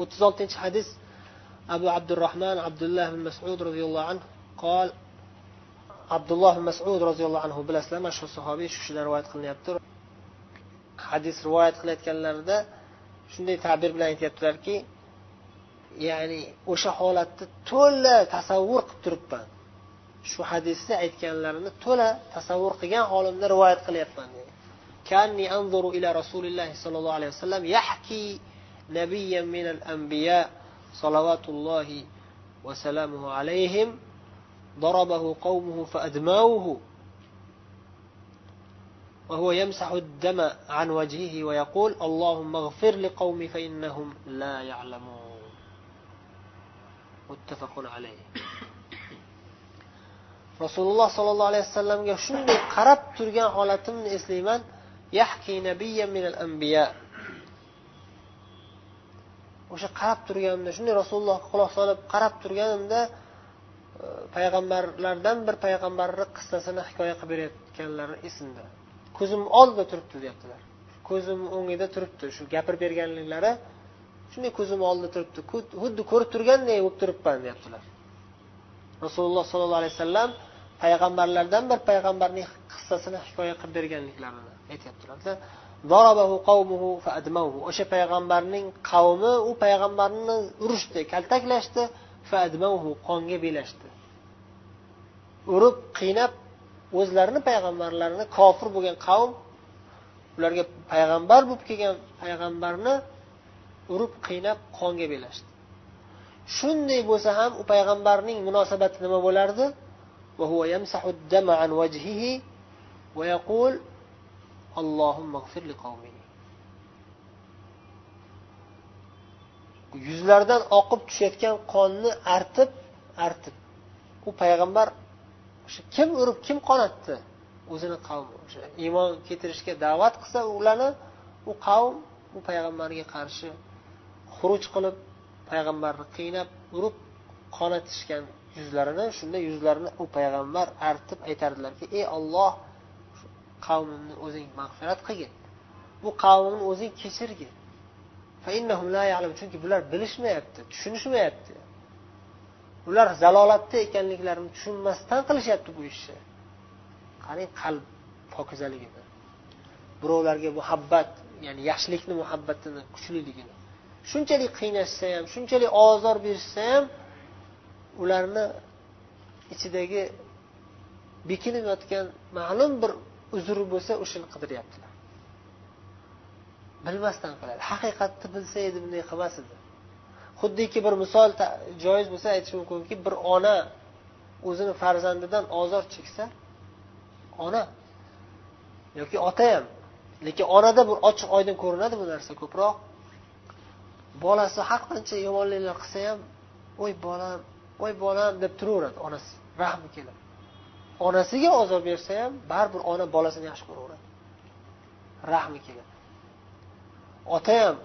o'ttiz oltinchi hadis abu abdurahmon abdulloh ibn masud roziyallohu anhu qol abdulloh ibn masud roziyallohu anhu bilasizlar mashhur sahobiy shu kishidan rivoyat qilinyapti hadis rivoyat qilayotganlarida shunday ta'bir bilan aytyaptilarki ya'ni o'sha holatni to'la tasavvur qilib turibman shu hadisni aytganlarini to'la tasavvur qilgan holimda rivoyat qilyapman كأني أنظر إلى رسول الله صلى الله عليه وسلم يحكي نبيا من الأنبياء صلوات الله وسلامه عليهم ضربه قومه فأدماوه وهو يمسح الدم عن وجهه ويقول اللهم اغفر لقومي فإنهم لا يعلمون. متفق عليه. Rasululloh sollallohu alayhi vasallamga shunday qarab turgan holatimni eslayman. Yahki minal anbiya. O'sha qarab turganimda shunday rasulullohga quloq solib qarab turganimda e, payg'ambarlardan bir payg'ambarni qissasini hikoya qilib berayotganlari esimda. Ko'zim oldida turibdi deyaptilar. Ko'zim o'ngida turibdi shu gapirib berganliklari. Shunday ko'zim oldida turibdi. Xuddi ko'rib turganday bo'lib turibman deyaptilar. Rasululloh sollallohu alayhi vasallam payg'ambarlardan bir payg'ambarning qissasini hikoya qilib berganliklarini aytyaptilar o'sha payg'ambarning qavmi u payg'ambarni urishdi kaltaklashdi qonga belashdi. Urib qiynab o'zlarini payg'ambarlarini kofir bo'lgan qavm ularga payg'ambar bo'lib kelgan payg'ambarni urib qiynab qonga belashdi. Shunday bo'lsa ham u payg'ambarning munosabati nima bo'lardi? Yuzlaridan oqib tushayotgan qonni artib artib. U payg'ambar o'sha kim urib kim qonatdi? O'zini qavmi o'sha iymon keltirishga da'vat qilsa ularni u qavm u payg'ambarga qarshi xuruj qilib payg'ambarni qiynab urib qonatishgan yuzlarini shunda yuzlarini u payg'ambar artib aytardilarki ey olloh qavmimni o'zing mag'firat qilgin. Bu qavmimni o'zing kechirgin. Chunki bular bilishmayapti tushunishmayapti. Ular zalolatda ekanliklarini tushunmasdan qilishyapti bu ishni qarang qalb pokizaligini birovlarga muhabbat ya'ni yaxshilikni muhabbatini kuchliligini. Shunchalik qiynashsa ham shunchalik ozor berishsa ham ularni ichidagi bekinib yotgan ma'lum bir uzri bo'lsa o'shani qidiryaptilar bilmasdan qiladi. Haqiqatni bilsa edi bunday qilmas edi. Xuddiki bir misol joiz bo'lsa aytish mumkinki bir ona o'zini farzandidan ozor cheksa ona yoki ota ham lekin onada bir ochiq oydin ko'rinadi bu narsa ko'proq. Bolasi har qancha yomonliklar qilsa ham voy bolam voy bolam deb turaveradi onasi. Rahmi kelib. Onasiga ozor bersa ham baribir ona bolasini yaxshi ko'raveradi. Rahmi keladi. Ota ham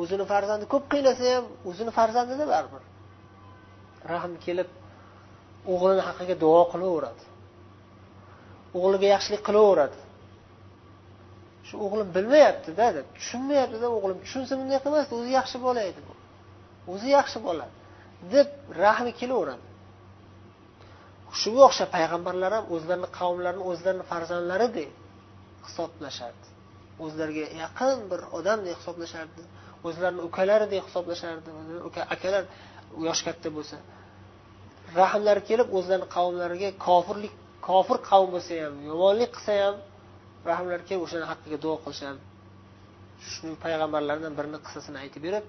o'zini farzandi ko'p qiynasa ham o'zini farzandida baribir. Rahm kelib o'g'lini haqqiga duo qilaveradi. O'g'liga yaxshilik qilaveradi. Shu o'g'lim bilmayaptida deb tushunmayaptida o'g'lim. Tushunsa bunday qilmasdi o'zi yaxshi bola edi bu. O'zi yaxshi bola deb rahmi kelaveradi. Shunga o'xshab payg'ambarlar ham o'zlarini qavmlarini o'zlarini farzandlaridek hisoblashardi. O'zlariga yaqin bir odamdek hisoblashardi. O'zlarini ukalaridek hisoblashardi. Akalar yoshi katta bo'lsa. Rahmlari kelib o'zlarini qavmlariga kofirlik kofir qavm bo'lsa ham yomonlik qilsa ham rahmlari kelib o'shani haqqiga duo qilishardi shu payg'ambarlardan birini qissasini aytib berib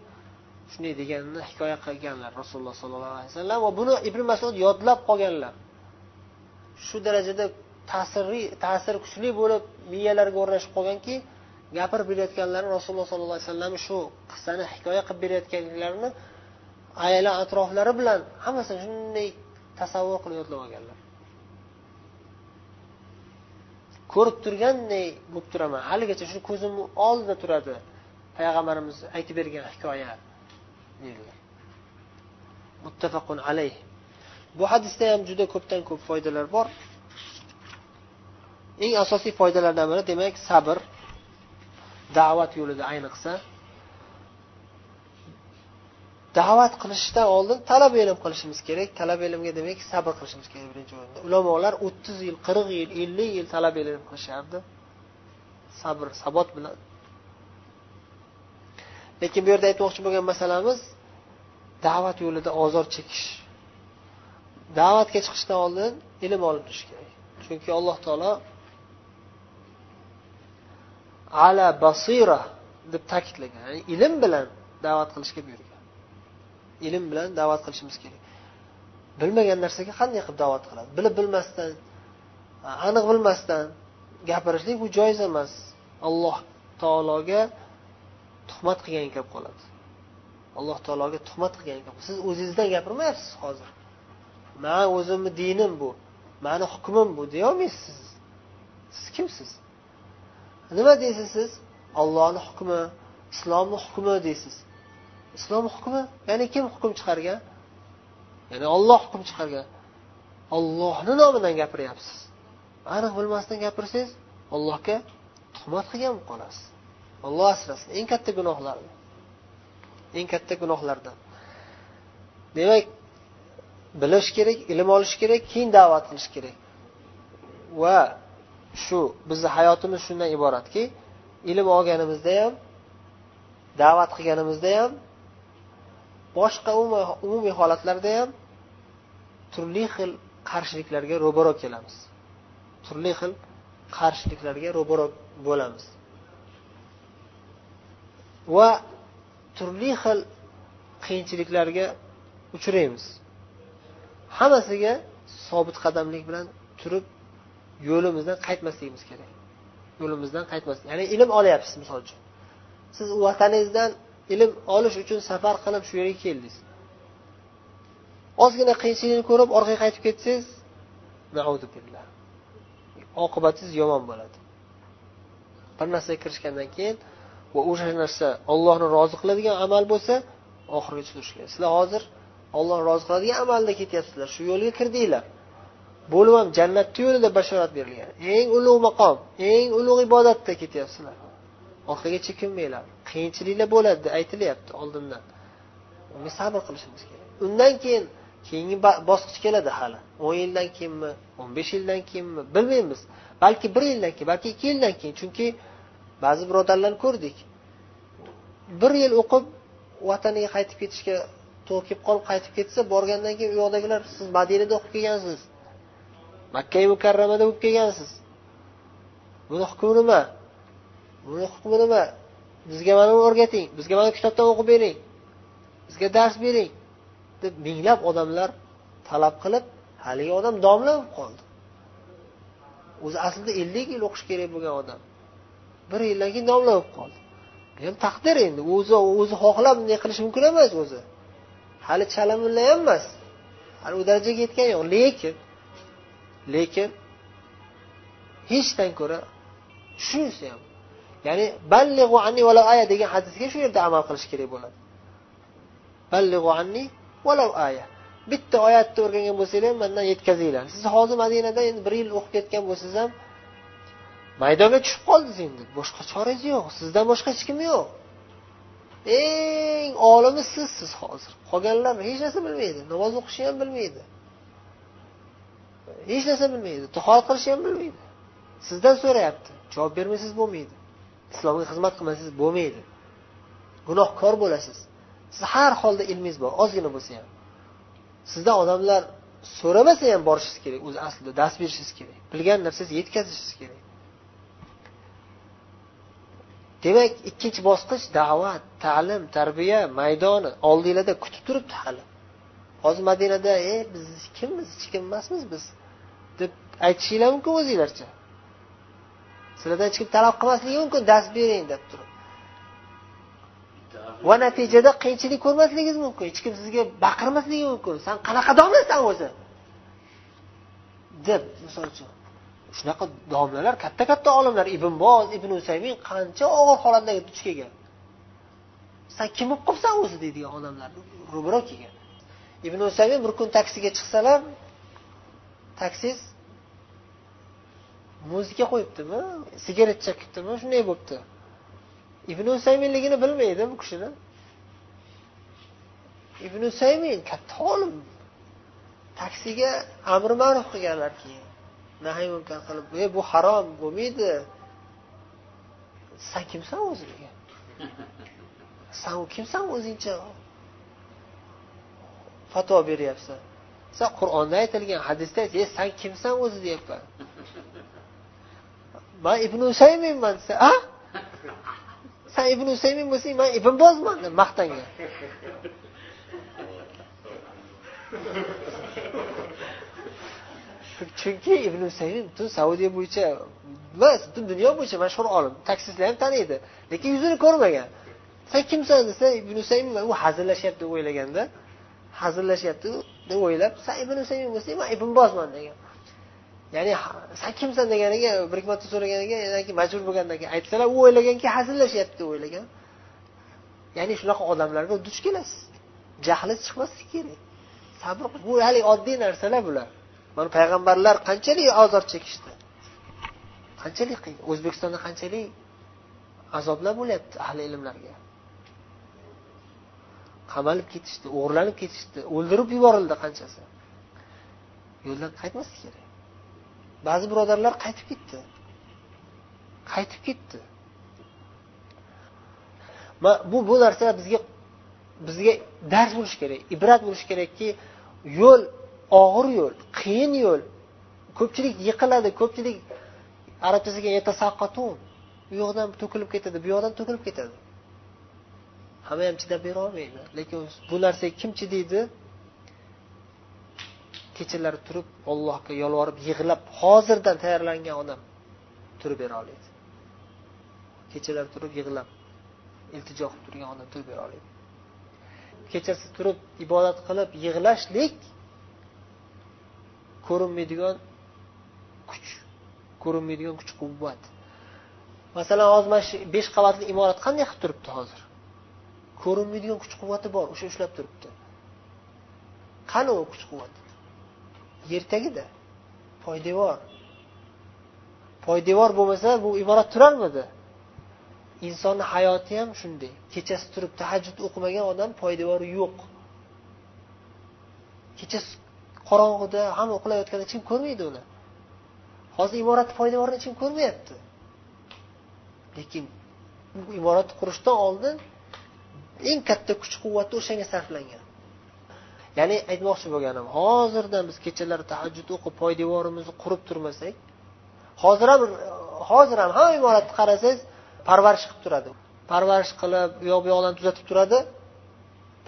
shunday deganini hikoya qilganlar rasululloh sollallohu alayhi vasallam va buni ibn masud yodlab qolganlar. Shu darajada ta'sirli ta'sir kuchli bo'lib miyalariga o'rnashib qolganki gapirib berayotganlari rasululloh sollallohu alayhi vasallam shu qissani hikoya qilib berayotganliklarini ayla atroflari bilan hammasini shunday tasavvur qilib yodlab olganlar. Ko'rib turganday bo'lib turaman. Haligacha shu ko'zimni oldida turadi. Payg'ambarimiz aytib bergan hikoya dedilar muttafaqun alayh. Bu hadisda ham juda ko'pdan ko'p foydalar bor. Eng asosiy foydalardan biri demak sabr da'vat yo'lida ayniqsa. Da'vat qilishdan oldin talab ilm qilishimiz kerak. Talab ilmga demak sabr qilishimiz kerak birinchi o'rinda. Ulamolar o'ttiz yil qirq yil ellik yil talab ilm qilishardi. Sabr sabot bilan. Lekin bu yerda aytmoqchi bo'lgan masalamiz da'vat yo'lida ozor chekish. Da'vatga chiqishdan oldin ilm olib turish kerak. Chunki alloh taolo ala basira deb ta'kidlagan. Ya'ni ilm bilan da'vat qilishga buyurgan. Ilm bilan da'vat qilishimiz kerak. Bilmagan narsaga qanday qilib da'vat qiladi? Bilib bilmasdan aniq bilmasdan gapirishlik bu joiz emas. Alloh taologa tuhmat qilgan gap qoladi. Alloh taologa tuhmat qilgan siz o'zingizdan gapirmayapsiz hozir. Man o'zimni dinim bu. Mani hukmim bu. Deyolmaysiz. Siz kimsiz? Nima deysiz siz? Ollohni hukmi islomni hukmi deysiz. Islom hukmi? Ya'ni kim hukm chiqargan? Ya'ni olloh hukm chiqargan. Ollohni nomidan gapiryapsiz. Aniq bilmasdan gapirsangiz allohga tuhmat qilgan bo'lib qolasiz. Olloh asrasin. Eng katta gunohlarni. Eng katta gunohlardan. Demak bilish kerak ilm olish kerak keyin da'vat qilish kerak. Va shu bizni hayotimiz shundan iboratki ilm olganimizda ham da'vat qilganimizda ham boshqa umumiy holatlarda ham turli xil qarshiliklarga ro'baro kelamiz. Turli xil qarshiliklarga ro'baro bo'lamiz. Va turli xil qiyinchiliklarga uchraymiz. Hammasiga sobit qadamlik bilan turib yo'limizdan qaytmasligimiz kerak. Yo'limizdan qaytmaslik. Ya'ni ilm olyapsiz misol uchun. Siz vataningizdan ilm olish uchun safar qilib shu yerga keldingiz. Ozgina qiyinchilikni ko'rib orqaga qaytib ketsangiz oqibatingiz yomon bo'ladi. Bir narsaga kirishgandan keyin va o'sha narsa ollohni rozi qiladigan amal bo'lsa oxirigacha turish kerak sizlar hozir ollohni rozi qiladigan amalda ketyapsizlar. Shu yo'lga kirdinglar. Bo'lib ham jannatni yo'lida bashorat berilgan. Eng ulug' maqom eng ulug' ibodatda ketyapsizlar. Orqaga chekinmanglar qiyinchiliklar bo'ladi aytilyapti oldindan. Unga sabr qilishimiz kerak. Undan keyin keyingi bosqich keladi hali. o'n yildan keyinmi o'n besh yildan keyinmi bilmaymiz. Balki bir yildan keyin balki ikki yildan keyin. Chunki ba'zi birodarlarni ko'rdik. Bir yil o'qib vataniga qaytib ketishga to'kib qolib qaytib ketsa borgandan keyin u yoqdagilar siz madinada o'qib kelgansiz? Makkai mukarramada o'qib kelgansiz? Buni hukmi nima buni hukmi nima bizga mana buni o'rgating bizga mana kitobdan o'qib bering bizga dars bering deb minglab odamlar talab qilib haligi odam domla bo'lib qoldi. O'zi aslida ellik yil o'qish kerak bo'lgan odam. Bir yildan keyin domla bo'lib qoldi. Bu ham taqdir endi. O'zi o'zi xohlab bunday qilishi mumkin emas o'zi. Hali chala mulla ham emas. Hali u darajaga yetgani yo'q. Lekin lekin hechdan ko'ra shunisi ham ya'ni ballig'u anni vala aya degan hadisga shu yerda amal qilish kerak bo'ladi. Ballig'u anni valau aya. Bitta oyatni o'rgangan bo'lsanglar ham mandan yetkazinglar. Siz hozir madinada endi bir yil o'qib ketgan bo'lsangiz ham maydonga tushib qoldingiz endi. Boshqa chorangiz yo'q. Sizdan boshqa hech kim yo'q. Eng olimi sizsiz hozir. Qolganlar hech narsa bilmaydi. Namoz o'qishni ham bilmaydi. Hech narsa bilmaydi. Tahorat qilishni ham bilmaydi. Sizdan so'rayapti. Javob bermasangiz bo'lmaydi. Islomga xizmat qilmasangiz bo'lmaydi. Gunohkor bo'lasiz. Siz har holda ilmingiz bor. Ozgina bo'lsa ham. Sizdan odamlar so'ramasa ham borishingiz kerak. O'zi aslida dars berishingiz kerak. Bilgan narsangizni yetkazishingiz kerak. Demak ikkinchi bosqich da'vat ta'lim tarbiya maydoni oldinglarda kutib turibdi hali. Hozir madinada e biz kimmiz hech kim emasmiz biz? deb aytishinglar mumkin o'zinglarcha. Sizlardan hech kim talab qilmasligi mumkin dars bering deb turib. Va natijada qiyinchilik ko'rmasligingiz mumkin hech kim sizga baqirmasligi mumkin. San qanaqa domlasan o'zi? deb misol uchun. Shunaqa domlalar katta katta olimlar ibn boz ibn usaymin qancha og'ir holatlarga duch kelgan. San kim bo'lib qolibsan o'zi deydigan odamlar ro'baro kelgan. Ibn usaymin bir kun taksiga chiqsalar taksist muzika qo'yibdimi sigaret chekibdimi shunday bo'libdi. Ibn usayminligini bilmaydi bu kishini. Ibn usaymin katta olim. Taksiga amri ma'ruf qilganlar keyin. Nahiy munkar qilib e bu harom bo'lmaydi san kimsan o'zi degan san kimsan o'zingcha? Fatvo beryapsan san qur'onda aytilgan hadisda e san kimsan o'zi? deyapman. Man ibn usayminman desa a san ibn usaymin bo'lsang man ibn bozman deb maqtangan chunki ibn usaymin butun saudiya bo'yicha emas butun dunyo bo'yicha mashhur olim taksistlar ham taniydi lekin yuzini ko'rmagan san kimsan desa ibn usaymin u hazillashyapti deb o'ylaganda. Hazillashyapti deb o'ylab san ibn usaymin bo'lsang man ibn bozman degan. Ya'ni san kimsan deganiga bir ikki marta so'raganiga keyin majbur bo'lgandan keyin aytsalar u o'ylaganki hazillashyapti deb o'ylagan. Ya'ni shunaqa odamlarga duch kelasiz. Jahli chiqmasligi kerak. Sabr bu hali oddiy narsalar bular. Mana payg'ambarlar qanchalik azob chekishdi? Qanchalik qiyin o'zbekistonda qanchalik azoblar bo'lyapti ahli ilmlarga? Qamalib ketishdi o'g'irlanib ketishdi o'ldirib yuborildi qanchasi? Yo'ldan qaytmaslik kerak. Ba'zi birodarlar qaytib ketdi. Qaytib ketdi. Bu bu narsa bizga bizga dars bo'lishi kerak ibrat bo'lishi kerakki yo'l og'ir yo'l qiyin yo'l. Ko'pchilik yiqiladi ko'pchilik arabchasiga u yoqdan to'kilib ketadi bu yoqdan to'kilib ketadi. Hamma ham chidab berolmaydi. Lekin bu narsaga kim chidaydi? Kechalari turib allohga yolvorib yig'lab hozirdan tayyorlangan odam turib bera oladi. Kechalari turib yig'lab iltijo qilib turgan odam turib bera oladi. Kechasi turib ibodat qilib yig'lashlik ko'rinmaydigan kuch ko'rinmaydigan kuch quvvat. Masalan hozir mana shu besh qavatli imorat qanday qilib turibdi hozir? Ko'rinmaydigan kuch quvvati bor o'sha ushlab turibdi. Qani u kuch quvvat? Yer tagida poydevor. Poydevor bo'lmasa bu imorat turarmidi insonni hayoti ham shunday. Kechasi turib tahajjud o'qimagan odam poydevori yo'q. Kechasi qorong'uda hamma uxlayotganda kim ko'rmaydi uni. Hozir imoratni poydevorini kim ko'rmayapti. Lekin bu imoratni qurishdan oldin eng katta kuch quvvati o'shanga sarflangan. Ya'ni aytmoqchi bo'lganim hozirdan biz kechalari tahajjud o'qib poydevorimizni qurib turmasak hozir ham hozir ham hamma imoratni qarasangiz parvarish qilib turadi. Parvarish qilib u yoq bu yoqlarni tuzatib turadi.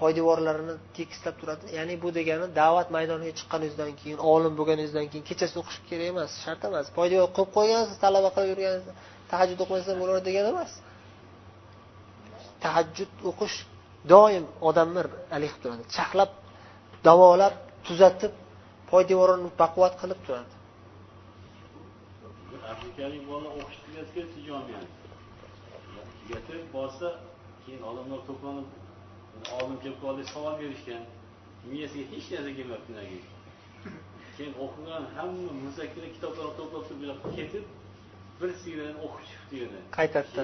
Poydevorlarini tekislab turadi. Ya'ni bu degani da'vat maydoniga chiqqaningizdan keyin olim bo'lganingizdan keyin kechasi o'qish kerak emas shart emas. Poydevor qilib qo'ygansiz talaba qilib yurgansiz tahajjud o'qimasam bo'laveradi degani emas. Tahajjud o'qish doim odamni haligi qilib turadi. Chaqlab davolab tuzatib poydevorini baquvvat qilib turadi. Afrikalik bola o'qish tugatgach jomiyani tugatib borsa keyin odamlar to'planib oldin kelib qoldi savol berishgan miyasiga hech narsa kelmabdi keyin o'qigan hamma muzakkira kitoblarni to'plab turib bu yoqqa ketib bir siyradan o'qib chiqibdi yana qaytadida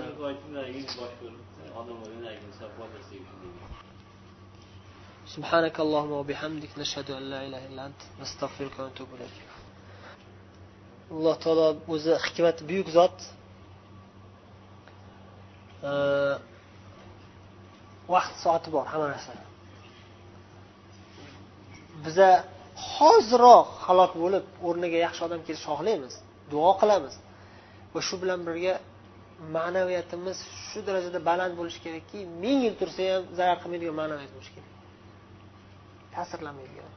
سبحانك اللهم وبحمدك نشهد أن لا إله إلا أنت نستغفرك ونتوب إليك alloh taolo o'zi hikmati buyuk zot Vaqt soati bor hamma narsani biza hoziroq halok bo'lib o'rniga yaxshi odam kelishni xohlaymiz duo qilamiz. Va shu bilan birga ma'naviyatimiz shu darajada baland bo'lishi kerakki ming yil tursa ham zarar qilmaydigan ma'naviyat bo'lishi kerak. Ta'sirlanmaydigan.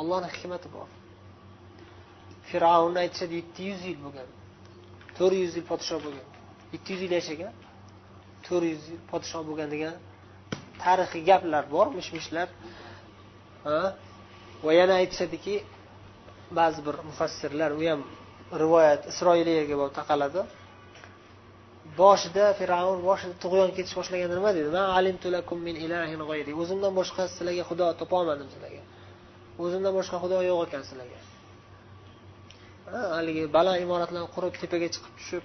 Ollohni hikmati bor. Fir'avnni aytishadi yetti yuz yil bo'lgan to'rt yuz yil podshoh bo'lgan. Yetti yuz yil yashagan to'rt yuz yil podshoh bo'lgan degan tarixiy gaplar bor mish mishlar va yana aytishadiki ba'zi bir mufassirlar u ham rivoyat isroiliyaga borib taqaladi. Boshida fir'avn boshida tug'yon ketish boshlaganda nima dedi? O'zimdan boshqa sizlarga xudo topolmadim sizlarga. O'zimdan boshqa xudo yo'q ekan sizlarga. Haligi baland imoratlarni qurib tepaga chiqib tushib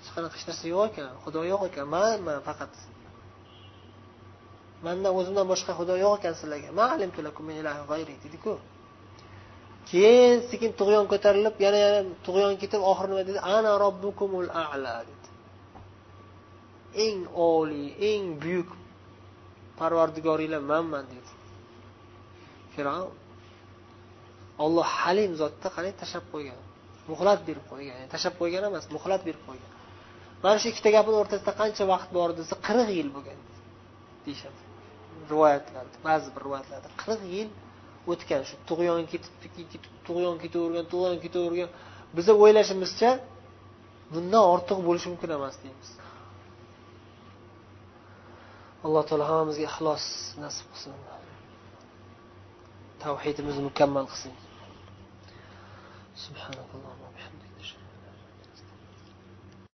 hech qanaqa hech narsa yo'q ekan xudo yo'q ekan. Manman faqat mandan o'zimdan boshqa xudo yo'q ekan sizlarga. Dediku. Keyin sekin tug'yon ko'tarilib yana yana tug'yon ketib oxiri nima dedi? Ana robbukumul ala dedi. Eng oliy eng buyuk parvardigoringlar manman dedi. Fir'avn olloh halim zotda qarang tashlab qo'ygan? Muhlat berib qo'ygan tashlab qo'ygan emas muhlat berib qo'ygan. Mana shu ikkita gapini o'rtasida qancha vaqt bor desa qirq yil bo'lgan deyishadi. Rivoyatlarda ba'zi bir rivoyatlarda qirq yil o'tgan shu tug'yon ketibdiki tug'yon ketavergan tug'yon ketavergan. Biza o'ylashimizcha bundan ortiq bo'lishi mumkin emas deymiz. Alloh taolo hammamizga ixlos nasib qilsin. Tavhidimizni mukammal qilsin.